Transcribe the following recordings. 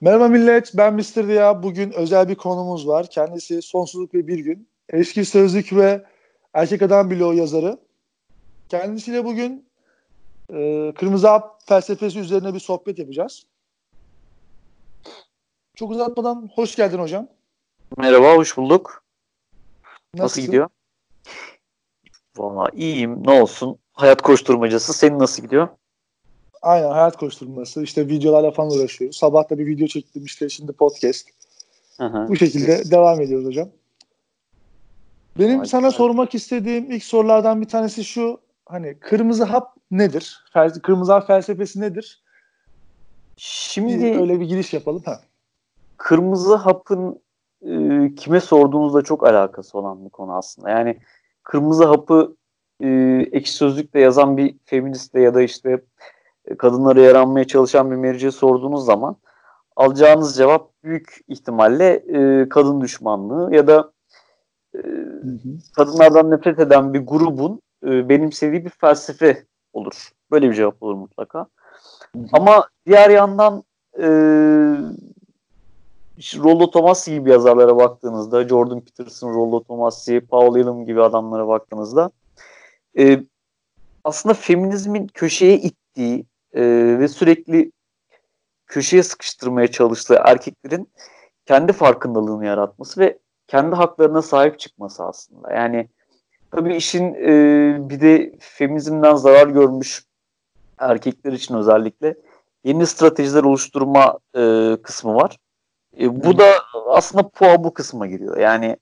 Merhaba millet, ben Mr. Diya. Bugün özel bir konumuz var. Kendisi Sonsuzluk ve Bir Gün. Eski Sözlük ve Erkek Adam Bloğu yazarı. Kendisiyle bugün e, Kırmızı Hap felsefesi üzerine bir sohbet yapacağız. Çok uzatmadan hoş geldin hocam. Merhaba, hoş bulduk. Nasılsın? Nasıl gidiyor? Valla iyiyim, ne olsun. Hayat koşturmacası. Senin nasıl gidiyor? Aynen hayat koşturması. İşte videolarla falan uğraşıyoruz. Sabah da bir video çektim işte şimdi podcast. Hı. Bu şekilde devam ediyoruz hocam. Benim Vay sana sormak istediğim ilk sorulardan bir tanesi şu. Hani kırmızı hap nedir? Fel- kırmızı hap felsefesi nedir? Şimdi Bir, öyle bir giriş yapalım. Ha. kırmızı hapın e, kime sorduğunuzla çok alakası olan bir konu aslında. Yani kırmızı hapı e, ekşi sözlükte yazan bir feministe ya da işte kadınlara yaranmaya çalışan bir merciye sorduğunuz zaman alacağınız cevap büyük ihtimalle e, kadın düşmanlığı ya da e, kadınlardan nefret eden bir grubun e, benimsediği bir felsefe olur. Böyle bir cevap olur mutlaka. Ama diğer yandan e, işte Rollo Tomassi gibi yazarlara baktığınızda, Jordan Peterson, Rollo Tomassi, Paul Elam gibi adamlara baktığınızda e, aslında feminizmin köşeye ittiği ve sürekli köşeye sıkıştırmaya çalıştığı erkeklerin kendi farkındalığını yaratması ve kendi haklarına sahip çıkması aslında. Yani tabii işin e, bir de feminizmden zarar görmüş erkekler için özellikle yeni stratejiler oluşturma e, kısmı var. E, bu da aslında PUA bu kısma giriyor. Yani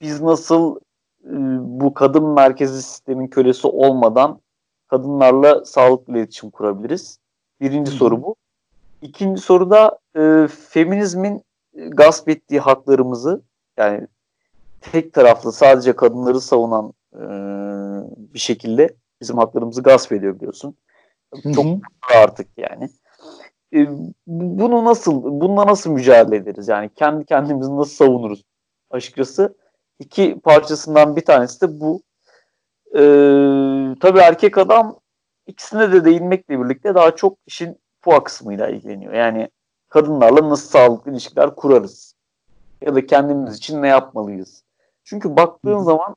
biz nasıl e, bu kadın merkezli sistemin kölesi olmadan kadınlarla sağlıklı iletişim kurabiliriz? Birinci Hı soru bu. İkinci soru da e, feminizmin gasp ettiği haklarımızı yani tek taraflı sadece kadınları savunan e, bir şekilde bizim haklarımızı gasp ediyor biliyorsun. Çok Hı hı. artık yani. E, bunu nasıl, bununla nasıl mücadele ederiz? Yani kendi kendimizi nasıl savunuruz? Açıkçası iki parçasından bir tanesi de bu. E, tabii erkek adam ikisine de değinmekle birlikte daha çok işin PUA kısmıyla ilgileniyor. Yani kadınlarla nasıl sağlıklı ilişkiler kurarız? Ya da kendimiz için ne yapmalıyız? Çünkü baktığın zaman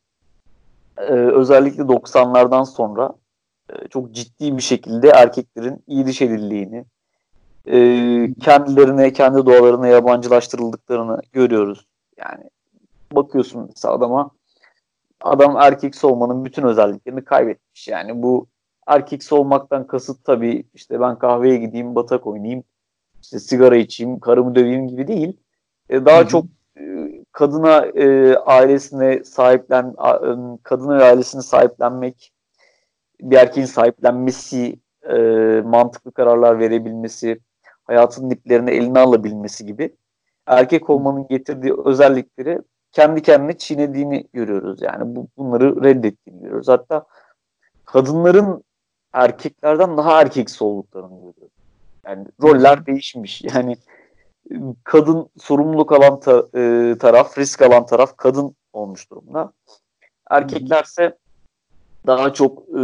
e, özellikle 90'lardan sonra e, çok ciddi bir şekilde erkeklerin iyiliş edildiğini, e, kendilerine, kendi doğalarına yabancılaştırıldıklarını görüyoruz. Yani bakıyorsun mesela adama, adam erkeksi olmanın bütün özelliklerini kaybetmiş. Yani bu erkeksi olmaktan kasıt tabii işte ben kahveye gideyim, batak oynayayım, işte sigara içeyim, karımı döveyim gibi değil. E, daha Hı hı. çok e, kadına e, ailesine sahiplen, e, kadına ve ailesine sahiplenmek, bir erkeğin sahiplenmesi, e, mantıklı kararlar verebilmesi, hayatın iplerini eline alabilmesi gibi erkek olmanın getirdiği özellikleri kendi kendine çiğnediğini görüyoruz. Yani bu, bunları reddettiğini görüyoruz. Hatta kadınların erkeklerden daha erkeksi olduklarını görüyoruz. Yani roller değişmiş. Yani kadın sorumluluk alan ta- e, taraf, risk alan taraf kadın olmuş durumda. Erkeklerse daha çok e,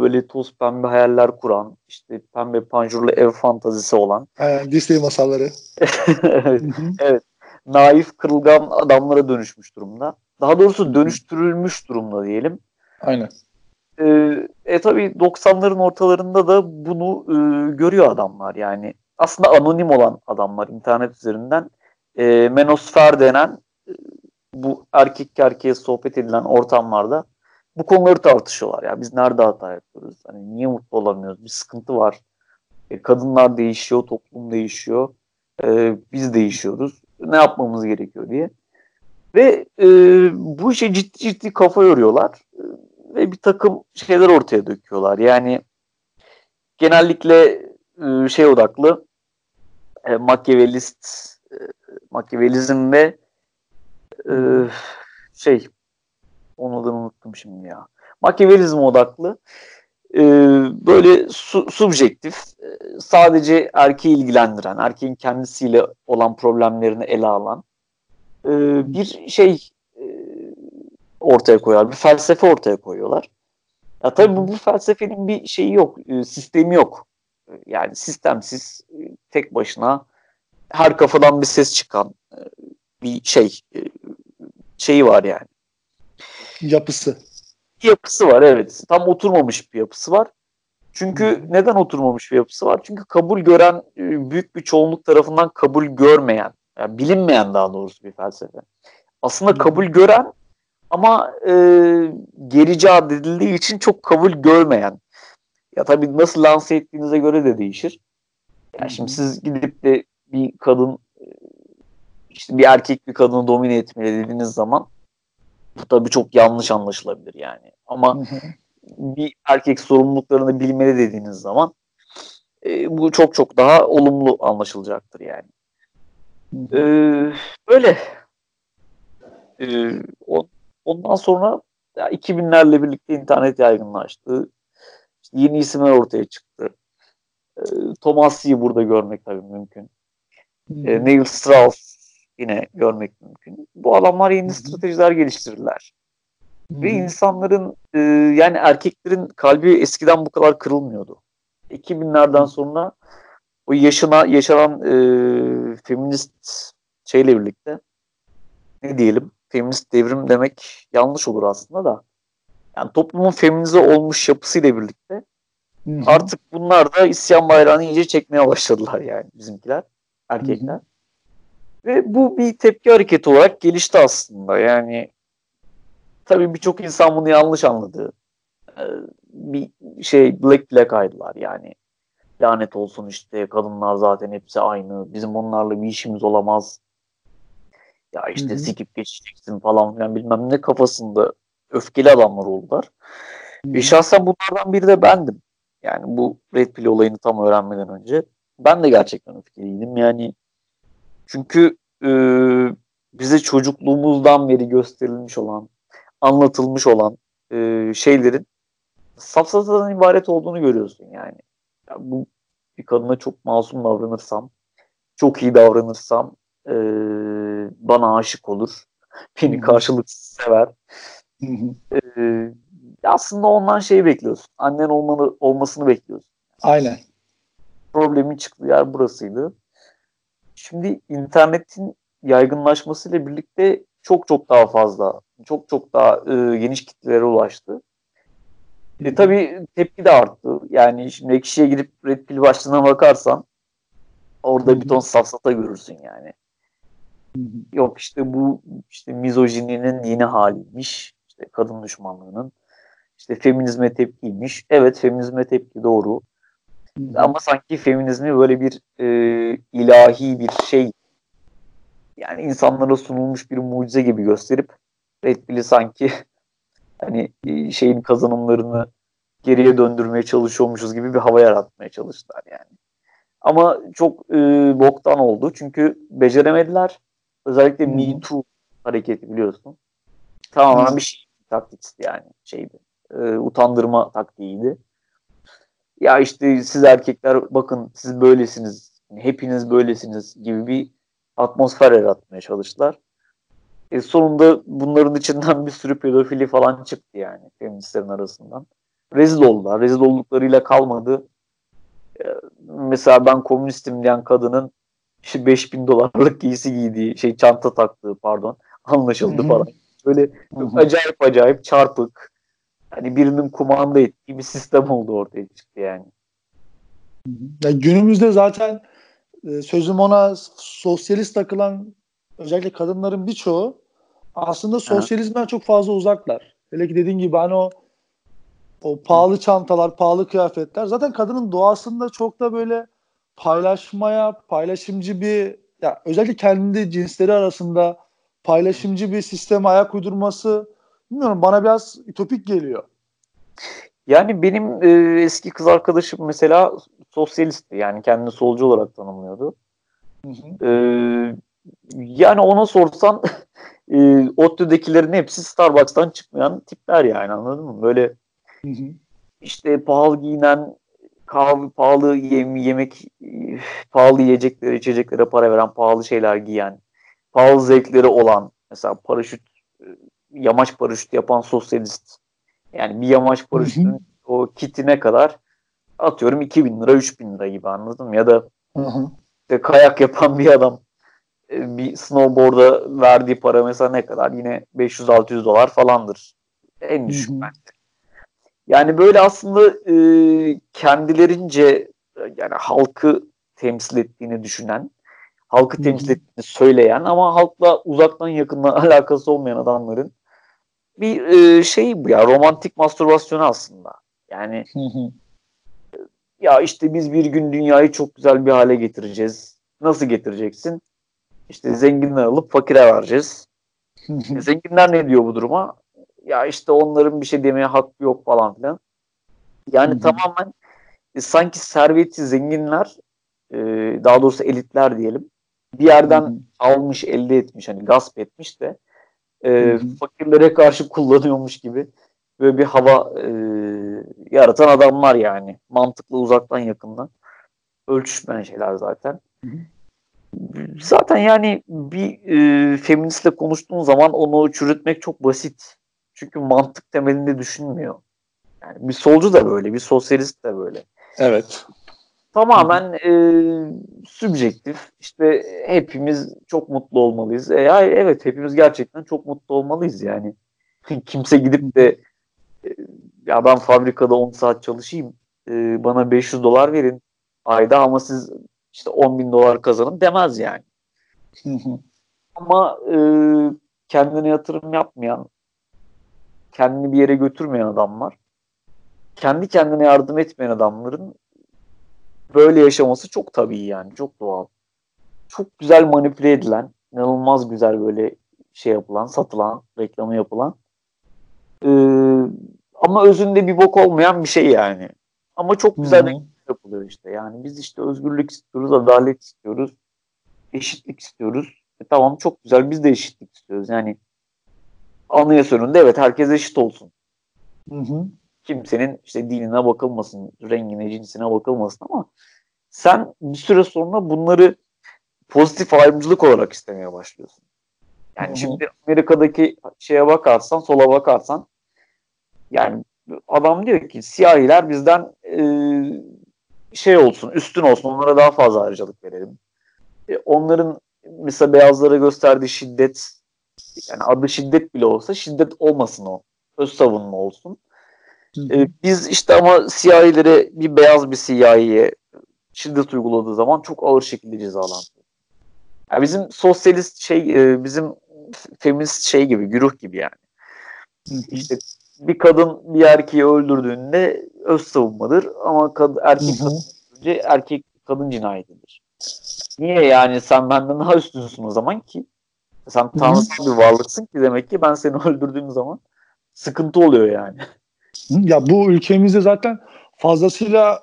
böyle toz pembe hayaller kuran, işte pembe panjurlu ev fantazisi olan, Aynen, Disney masalları. evet, hı. naif, kırılgan adamlara dönüşmüş durumda. Daha doğrusu dönüştürülmüş durumda diyelim. Aynen. E, e tabii 90'ların ortalarında da bunu e, görüyor adamlar yani. Aslında anonim olan adamlar internet üzerinden e, menosfer denen e, bu erkek erkeğe sohbet edilen ortamlarda bu konuları tartışıyorlar. Ya biz nerede hata yapıyoruz? Hani niye mutlu olamıyoruz? Bir sıkıntı var. E, kadınlar değişiyor, toplum değişiyor. E, biz değişiyoruz. Ne yapmamız gerekiyor diye. Ve e, bu işe ciddi ciddi kafa yoruyorlar. E, ve bir takım şeyler ortaya döküyorlar. Yani genellikle e, şey odaklı e, Machiavellist e, Machiavellizm ve e, şey onun adını unuttum şimdi ya. Machiavellizm odaklı e, böyle su, subjektif e, sadece erkeği ilgilendiren, erkeğin kendisiyle olan problemlerini ele alan e, bir şey ortaya koyar. Bir felsefe ortaya koyuyorlar. Ya tabii bu, bu felsefenin bir şeyi yok, e, sistemi yok. Yani sistemsiz, e, tek başına her kafadan bir ses çıkan e, bir şey şeyi var yani. Yapısı. Yapısı var evet. Tam oturmamış bir yapısı var. Çünkü neden oturmamış bir yapısı var? Çünkü kabul gören büyük bir çoğunluk tarafından kabul görmeyen, yani bilinmeyen daha doğrusu bir felsefe. Aslında kabul gören ama e, gerici edildiği için çok kabul görmeyen. Ya tabii nasıl lanse ettiğinize göre de değişir. Yani şimdi siz gidip de bir kadın işte bir erkek bir kadını domine etmeli dediğiniz zaman bu tabii çok yanlış anlaşılabilir yani. Ama bir erkek sorumluluklarını bilmeli dediğiniz zaman e, bu çok çok daha olumlu anlaşılacaktır yani. E, böyle. E, o, ondan sonra ya 2000'lerle birlikte internet yaygınlaştı. İşte yeni isimler ortaya çıktı. E, Thomas Y'yi burada görmek tabii mümkün. E, Neil Strauss yine görmek mümkün. Bu adamlar yeni stratejiler geliştirirler. Ve insanların e, yani erkeklerin kalbi eskiden bu kadar kırılmıyordu. 2000'lerden sonra o yaşına yaşanan e, feminist şeyle birlikte ne diyelim feminist devrim demek yanlış olur aslında da yani toplumun feminize olmuş yapısıyla birlikte Hı-hı. artık bunlar da isyan bayrağını iyice çekmeye başladılar yani bizimkiler erkekler. Hı-hı. Ve bu bir tepki hareketi olarak gelişti aslında. Yani tabii birçok insan bunu yanlış anladı. Ee, bir şey Black Black aydılar yani. Lanet olsun işte kadınlar zaten hepsi aynı. Bizim onlarla bir işimiz olamaz. Ya işte Hı-hı. sikip geçeceksin falan filan bilmem ne kafasında öfkeli adamlar oldular. Hı-hı. Ve şahsen bunlardan biri de bendim. Yani bu Red Pill olayını tam öğrenmeden önce. Ben de gerçekten öfkeliydim. Yani çünkü e, bize çocukluğumuzdan beri gösterilmiş olan, anlatılmış olan e, şeylerin safsatadan ibaret olduğunu görüyorsun yani. Ya bu bir kadına çok masum davranırsam, çok iyi davranırsam e, bana aşık olur. Beni karşılıksız sever. e, aslında ondan şeyi bekliyorsun. Annen olmanı, olmasını bekliyorsun. Aynen. Problemin çıktığı yer burasıydı. Şimdi internetin yaygınlaşmasıyla birlikte çok çok daha fazla, çok çok daha e, geniş kitlelere ulaştı. E, tabii tepki de arttı. Yani şimdi kişiye gidip Red Pill başlığına bakarsan orada bir ton safsata görürsün yani. Yok işte bu işte mizojininin yeni haliymiş. İşte kadın düşmanlığının. İşte feminizme tepkiymiş. Evet feminizme tepki doğru. Ama sanki feminizmi böyle bir e, ilahi bir şey yani insanlara sunulmuş bir mucize gibi gösterip Red Bull'i sanki hani e, şeyin kazanımlarını geriye döndürmeye çalışıyormuşuz gibi bir hava yaratmaya çalıştılar yani. Ama çok e, boktan oldu çünkü beceremediler. Özellikle hmm. Me Too hareketi biliyorsun. Tamamen hmm. bir şey taktikti yani şeydi. E, utandırma taktiğiydi ya işte siz erkekler bakın siz böylesiniz, hepiniz böylesiniz gibi bir atmosfer yaratmaya çalıştılar. E sonunda bunların içinden bir sürü pedofili falan çıktı yani feministlerin arasından. Rezil oldular. Rezil olduklarıyla kalmadı. E, mesela ben komünistim diyen kadının işte 5000 dolarlık giysi giydiği, şey çanta taktığı pardon anlaşıldı falan. Böyle acayip acayip çarpık, hani birinin kumanda ettiği bir sistem oldu ortaya çıktı yani. yani günümüzde zaten e, sözüm ona sosyalist takılan özellikle kadınların birçoğu aslında sosyalizmden çok fazla uzaklar. Hele ki dediğin gibi hani o o pahalı çantalar, pahalı kıyafetler zaten kadının doğasında çok da böyle paylaşmaya, paylaşımcı bir ya özellikle kendi cinsleri arasında paylaşımcı bir sisteme ayak uydurması bilmiyorum bana biraz ütopik geliyor. Yani benim e, eski kız arkadaşım mesela sosyalistti. Yani kendini solcu olarak tanımlıyordu. Hı hı. E, yani ona sorsan e, ODTÜ'dekilerin hepsi Starbucks'tan çıkmayan tipler yani anladın mı? Böyle hı hı. işte pahalı giyinen kahve pahalı yem, yemek pahalı yiyeceklere içeceklere para veren pahalı şeyler giyen pahalı zevkleri olan mesela paraşüt yamaç paraşüt yapan sosyalist. Yani bir yamaç paraşütün o kitine kadar atıyorum 2000 lira 3000 lira gibi anladın mı? Ya da işte kayak yapan bir adam e, bir snowboard'a verdiği para mesela ne kadar? Yine 500-600 dolar falandır. En düşük bence. Yani böyle aslında e, kendilerince yani halkı temsil ettiğini düşünen, halkı Hı-hı. temsil ettiğini söyleyen ama halkla uzaktan yakından alakası olmayan adamların bir e, şey bu ya romantik mastürbasyonu aslında. Yani ya işte biz bir gün dünyayı çok güzel bir hale getireceğiz. Nasıl getireceksin? İşte zenginler alıp fakire vereceğiz. Zenginler ne diyor bu duruma? Ya işte onların bir şey demeye hakkı yok falan filan. Yani Hı-hı. tamamen e, sanki serveti zenginler e, daha doğrusu elitler diyelim bir yerden Hı-hı. almış elde etmiş hani gasp etmiş de e, fakirlere karşı kullanıyormuş gibi böyle bir hava e, yaratan adamlar yani mantıklı uzaktan yakından ölçüşmeyen şeyler zaten. Hı-hı. Zaten yani bir e, feministle konuştuğun zaman onu çürütmek çok basit. Çünkü mantık temelinde düşünmüyor. Yani bir solcu da böyle, bir sosyalist de böyle. Evet. Tamamen e, sübjektif. İşte hepimiz çok mutlu olmalıyız. E, evet hepimiz gerçekten çok mutlu olmalıyız yani. Kimse gidip de e, ya ben fabrikada 10 saat çalışayım e, bana 500 dolar verin ayda ama siz işte 10 bin dolar kazanın demez yani. Ama e, kendine yatırım yapmayan, kendini bir yere götürmeyen adamlar, kendi kendine yardım etmeyen adamların böyle yaşaması çok tabii yani, çok doğal. Çok güzel manipüle edilen, inanılmaz güzel böyle şey yapılan, satılan, reklamı yapılan. Ee, ama özünde bir bok olmayan bir şey yani. Ama çok güzel Hı-hı yapılıyor işte. Yani biz işte özgürlük istiyoruz, adalet istiyoruz, eşitlik istiyoruz. E tamam çok güzel biz de eşitlik istiyoruz. Yani anayasa önünde evet herkes eşit olsun. Hı hı. Kimsenin işte dinine bakılmasın, rengine, cinsine bakılmasın ama sen bir süre sonra bunları pozitif ayrımcılık olarak istemeye başlıyorsun. Yani hı hı. şimdi Amerika'daki şeye bakarsan, sola bakarsan yani adam diyor ki siyahiler bizden e, şey olsun, üstün olsun, onlara daha fazla harcalık verelim. E, onların mesela beyazlara gösterdiği şiddet, yani adı şiddet bile olsa şiddet olmasın o. Öz savunma olsun. E, biz işte ama siyahilere bir beyaz bir siyahiye şiddet uyguladığı zaman çok ağır şekilde cezalandırıyor. Yani bizim sosyalist şey, e, bizim feminist şey gibi, güruh gibi yani. İşte bir kadın bir erkeği öldürdüğünde öz savunmadır ama kad erkek kadın önce erkek kadın cinayetidir. Niye yani sen benden daha üstünsün o zaman ki? Sen tanrısal bir varlıksın ki demek ki ben seni öldürdüğüm zaman sıkıntı oluyor yani. Ya bu ülkemizde zaten fazlasıyla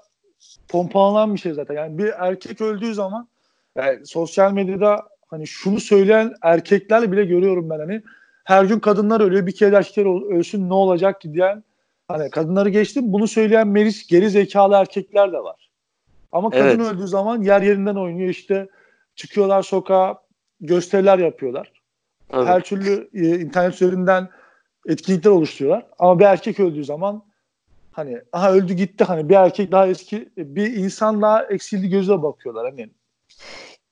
pompalanan bir şey zaten. Yani bir erkek öldüğü zaman yani sosyal medyada hani şunu söyleyen erkeklerle bile görüyorum ben hani her gün kadınlar ölüyor bir kere erkekler ölsün ne olacak ki diyen hani kadınları geçtim bunu söyleyen meris geri zekalı erkekler de var. Ama kadın evet. öldüğü zaman yer yerinden oynuyor işte çıkıyorlar sokağa gösteriler yapıyorlar. Evet. Her türlü e, internet üzerinden etkinlikler oluşturuyorlar. Ama bir erkek öldüğü zaman hani aha öldü gitti hani bir erkek daha eski bir insan daha eksildi gözle bakıyorlar hani.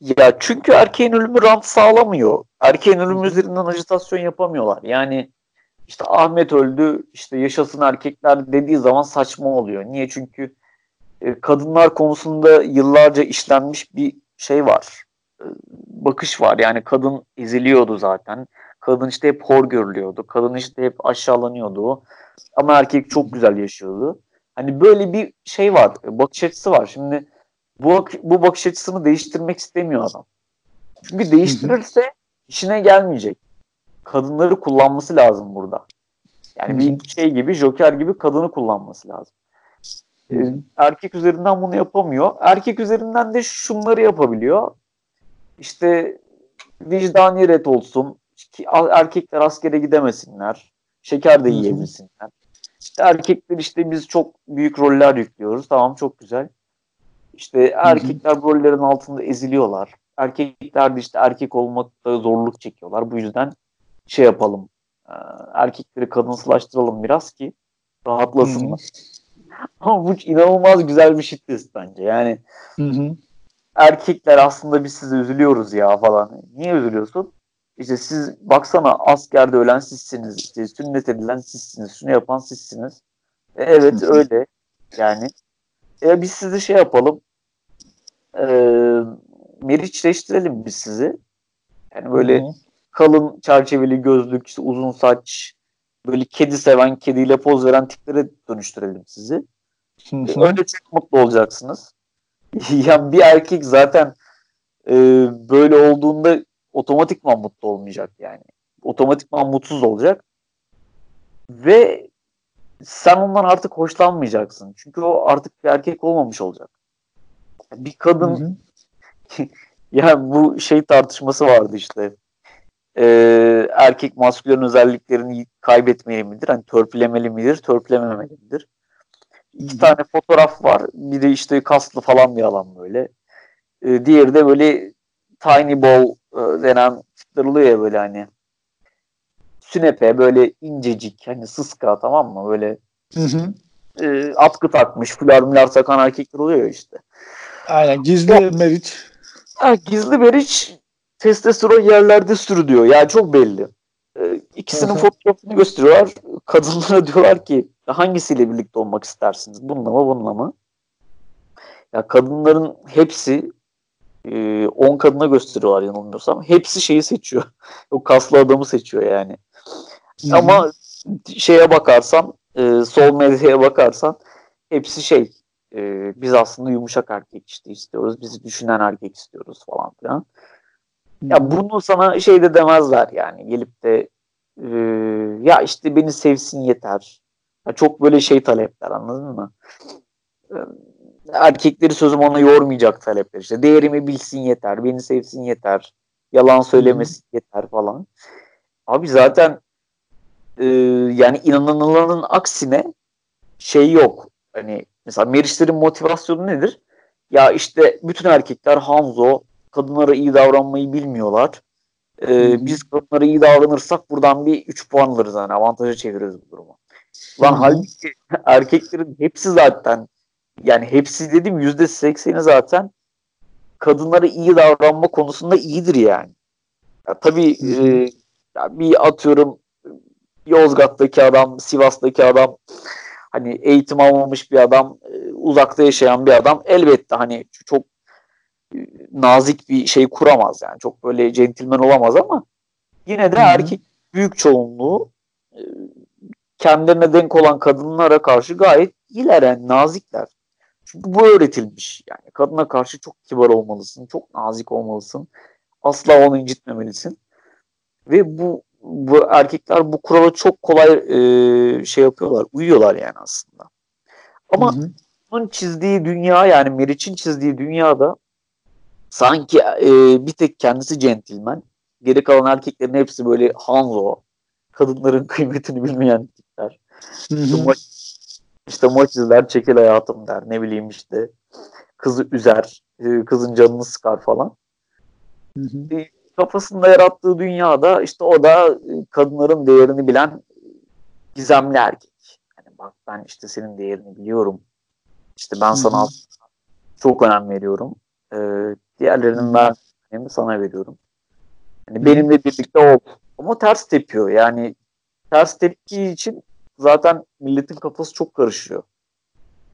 Ya çünkü erkeğin ölümü rant sağlamıyor. Erkeğin ölümü üzerinden ajitasyon yapamıyorlar. Yani işte Ahmet öldü işte yaşasın erkekler dediği zaman saçma oluyor. Niye? Çünkü e, kadınlar konusunda yıllarca işlenmiş bir şey var. Bakış var. Yani kadın eziliyordu zaten. Kadın işte hep hor görülüyordu. Kadın işte hep aşağılanıyordu. Ama erkek çok güzel yaşıyordu. Hani böyle bir şey var. Bakış açısı var. Şimdi bu, bu bakış açısını değiştirmek istemiyor adam. Çünkü değiştirirse işine gelmeyecek. Kadınları kullanması lazım burada. Yani bir şey gibi, Joker gibi kadını kullanması lazım. Ee, erkek üzerinden bunu yapamıyor. Erkek üzerinden de şunları yapabiliyor. İşte vicdani ret olsun. Erkekler askere gidemesinler. Şeker de yiyebilsinler. İşte erkekler işte biz çok büyük roller yüklüyoruz. Tamam çok güzel. İşte erkekler bu rollerin altında eziliyorlar. Erkekler de işte erkek olmakta zorluk çekiyorlar. Bu yüzden şey yapalım. Erkekleri kadınsılaştıralım biraz ki rahatlasınlar. Ama bu inanılmaz güzel bir shit bence. Yani hı hı. Erkekler aslında biz size üzülüyoruz ya falan. Niye üzülüyorsun? İşte siz baksana askerde ölen sizsiniz. İşte sünnet edilen sizsiniz. Şunu yapan sizsiniz. E, evet öyle. Yani e, biz size şey yapalım. E, meriçleştirelim biz sizi. Yani böyle Hı-hı. kalın çerçeveli gözlük, işte uzun saç, böyle kedi seven, kediyle poz veren tiplere dönüştürelim sizi. Hı-hı. Öyle çok mutlu olacaksınız. Yani bir erkek zaten e, böyle olduğunda otomatikman mutlu olmayacak yani. Otomatikman mutsuz olacak. Ve sen ondan artık hoşlanmayacaksın. Çünkü o artık bir erkek olmamış olacak. Bir kadın ya bu şey tartışması vardı işte. Ee, erkek maskülen özelliklerini kaybetmeli midir? Hani törpülemeli midir? Törpülememeli midir? İki tane fotoğraf var. Biri işte kaslı falan bir alan böyle. Ee, diğeri de böyle tiny ball e, denen oluyor ya böyle hani sünepe böyle incecik hani sıska tamam mı böyle hı hı. E, atkı takmış fular mular takan erkekler oluyor ya işte. Aynen gizli meriç. Ha, gizli meriç testosteron yerlerde sürüyor. Yani çok belli. E, ikisinin fotoğrafını gösteriyorlar. Kadınlara diyorlar ki hangisiyle birlikte olmak istersiniz? Bununla mı bununla mı? Ya kadınların hepsi 10 e, kadına gösteriyorlar yanılmıyorsam. Hepsi şeyi seçiyor. o kaslı adamı seçiyor yani. Hı-hı. Ama şeye bakarsan e, sol medyaya bakarsan hepsi şey e, biz aslında yumuşak erkek işte istiyoruz. Bizi düşünen erkek istiyoruz falan filan. Ya bunu sana şey de demezler yani gelip de e, ya işte beni sevsin yeter. Ya çok böyle şey talepler anladın mı? Erkekleri sözüm ona yormayacak talepler işte. Değerimi bilsin yeter, beni sevsin yeter, yalan söylemesin yeter falan. Abi zaten e, yani inanılanın aksine şey yok. Hani mesela Meriçlerin motivasyonu nedir? Ya işte bütün erkekler Hanzo, kadınlara iyi davranmayı bilmiyorlar. Ee, biz kadınlara iyi davranırsak buradan bir 3 puan alırız yani avantaja çeviririz bu durumu. Lan halbuki erkeklerin hepsi zaten yani hepsi dedim yüzde sekseni zaten kadınlara iyi davranma konusunda iyidir yani. Ya tabii e, ya bir atıyorum Yozgat'taki adam, Sivas'taki adam hani eğitim almamış bir adam, e, uzakta yaşayan bir adam elbette hani çok e, nazik bir şey kuramaz yani. Çok böyle centilmen olamaz ama yine de Hı-hı. erkek büyük çoğunluğu e, kendilerine denk olan kadınlara karşı gayet iyiler yani nazikler. Çünkü bu öğretilmiş. Yani kadına karşı çok kibar olmalısın, çok nazik olmalısın. Asla onu incitmemelisin. Ve bu bu erkekler bu kurala çok kolay e, şey yapıyorlar, uyuyorlar yani aslında. Ama hı hı. onun çizdiği dünya yani Meriç'in çizdiği dünyada sanki e, bir tek kendisi centilmen. Geri kalan erkeklerin hepsi böyle Hanzo. Kadınların kıymetini bilmeyen Hı hı. İşte maç izler çekil hayatım der. Ne bileyim işte kızı üzer. E, kızın canını sıkar falan. Hı hı. E, kafasında yarattığı dünyada işte o da e, kadınların değerini bilen gizemli erkek. Yani bak ben işte senin değerini biliyorum. İşte ben sana hı çok önem veriyorum. Ee, diğerlerinin ben önemini sana veriyorum. Yani benimle birlikte ol. Ama ters tepiyor. Yani ters tepki için zaten milletin kafası çok karışıyor.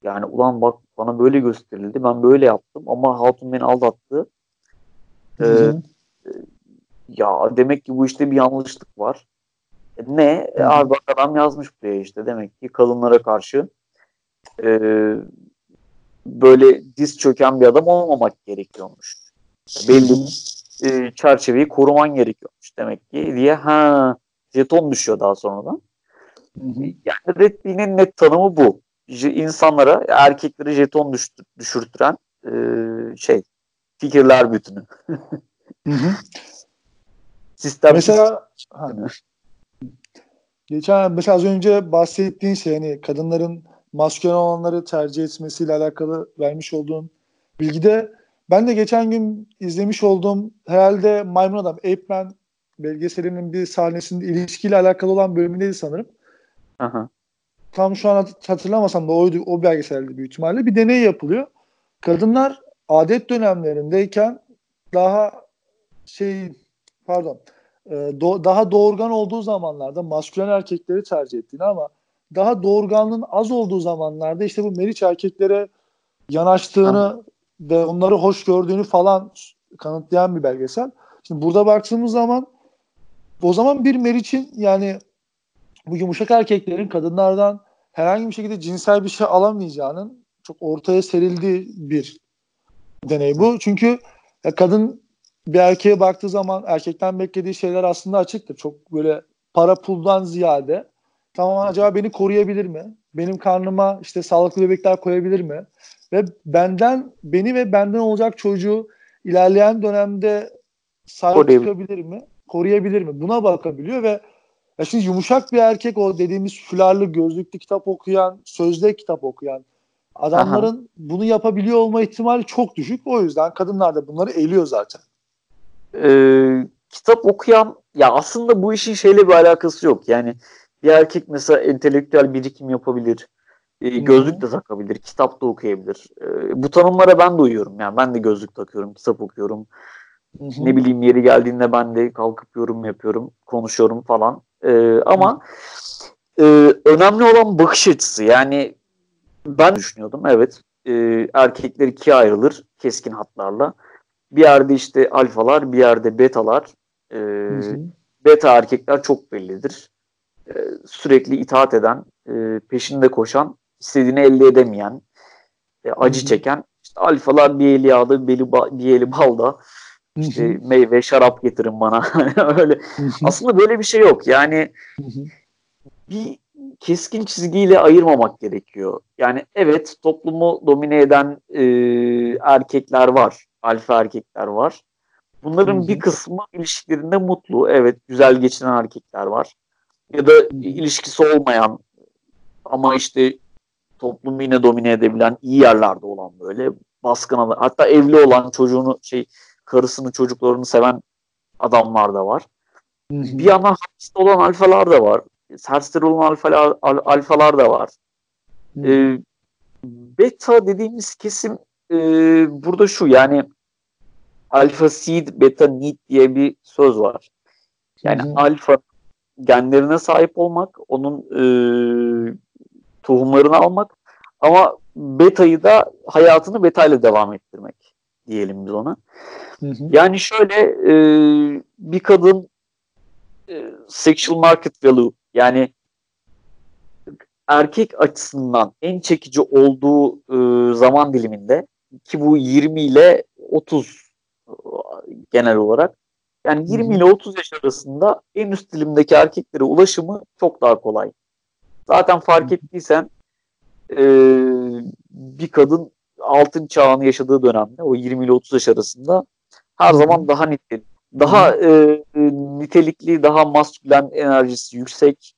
Yani ulan bak bana böyle gösterildi ben böyle yaptım ama hatun beni aldattı. Ee, ya demek ki bu işte bir yanlışlık var. E, ne? E, abi bak adam yazmış buraya işte demek ki kadınlara karşı e, böyle diz çöken bir adam olmamak gerekiyormuş. Belli e, çerçeveyi koruman gerekiyormuş demek ki diye ha jeton düşüyor daha sonradan. Yani Red net tanımı bu. İnsanlara, erkekleri jeton düşürtüren e, şey fikirler bütünü. hı hı. Sistem mesela ha, geçen mesela az önce bahsettiğin şey hani kadınların maskülen olanları tercih etmesiyle alakalı vermiş olduğun bilgide ben de geçen gün izlemiş olduğum herhalde Maymun Adam Ape Man belgeselinin bir sahnesinde ilişkiyle alakalı olan bölümündeydi sanırım. Aha. Tam şu an hatırlamasam da oydu, o belgeselde büyük ihtimalle bir deney yapılıyor. Kadınlar adet dönemlerindeyken daha şey pardon e, do, daha doğurgan olduğu zamanlarda maskülen erkekleri tercih ettiğini ama daha doğurganlığın az olduğu zamanlarda işte bu Meriç erkeklere yanaştığını ha. ve onları hoş gördüğünü falan kanıtlayan bir belgesel. Şimdi burada baktığımız zaman o zaman bir Meriç'in yani bu yumuşak erkeklerin kadınlardan herhangi bir şekilde cinsel bir şey alamayacağının çok ortaya serildiği bir deney bu. Çünkü kadın bir erkeğe baktığı zaman erkekten beklediği şeyler aslında açıktır. Çok böyle para puldan ziyade tamam acaba beni koruyabilir mi? Benim karnıma işte sağlıklı bebekler koyabilir mi? Ve benden beni ve benden olacak çocuğu ilerleyen dönemde sahip çıkabilir mi? Koruyabilir mi? Buna bakabiliyor ve ya şimdi yumuşak bir erkek o dediğimiz fularlı gözlüklü kitap okuyan, sözde kitap okuyan adamların Aha. bunu yapabiliyor olma ihtimali çok düşük. O yüzden kadınlar da bunları eliyor zaten. Ee, kitap okuyan ya aslında bu işin şeyle bir alakası yok. Yani bir erkek mesela entelektüel birikim yapabilir. E, gözlük de takabilir, kitap da okuyabilir. E, bu tanımlara ben de uyuyorum. Yani ben de gözlük takıyorum, kitap okuyorum. Hı-hı. Ne bileyim yeri geldiğinde ben de kalkıp yorum yapıyorum, konuşuyorum falan. E, ama e, önemli olan bakış açısı. Yani ben düşünüyordum evet e, erkekler ikiye ayrılır keskin hatlarla. Bir yerde işte alfalar, bir yerde betalar. E, beta erkekler çok bellidir. E, sürekli itaat eden, e, peşinde koşan, istediğini elde edemeyen, e, acı Hı-hı. çeken. İşte alfalar bir eli yağda, bir eli, ba- bir eli balda. İşte meyve, şarap getirin bana. Öyle. Aslında böyle bir şey yok. Yani bir keskin çizgiyle ayırmamak gerekiyor. Yani evet toplumu domine eden e, erkekler var. Alfa erkekler var. Bunların bir kısmı ilişkilerinde mutlu. Evet güzel geçinen erkekler var. Ya da ilişkisi olmayan ama işte toplumu yine domine edebilen iyi yerlerde olan böyle baskın hatta evli olan çocuğunu şey karısını çocuklarını seven adamlar da var. Hı-hı. Bir yandan hapiste olan alfalar da var. Serseri olan alfalar, al, alfalar da var. Ee, beta dediğimiz kesim e, burada şu yani alfa seed beta need diye bir söz var. Yani Hı-hı. alfa genlerine sahip olmak, onun e, tohumlarını almak ama betayı da hayatını beta ile devam ettirmek diyelim biz ona. Hı hı. Yani şöyle e, bir kadın e, sexual market value yani erkek açısından en çekici olduğu e, zaman diliminde ki bu 20 ile 30 e, genel olarak yani 20 ile 30 yaş arasında en üst dilimdeki erkeklere ulaşımı çok daha kolay. Zaten fark ettiysen e, bir kadın altın çağını yaşadığı dönemde o 20 ile 30 yaş arasında her zaman daha nitelikli, daha e, nitelikli, daha maskülen enerjisi yüksek,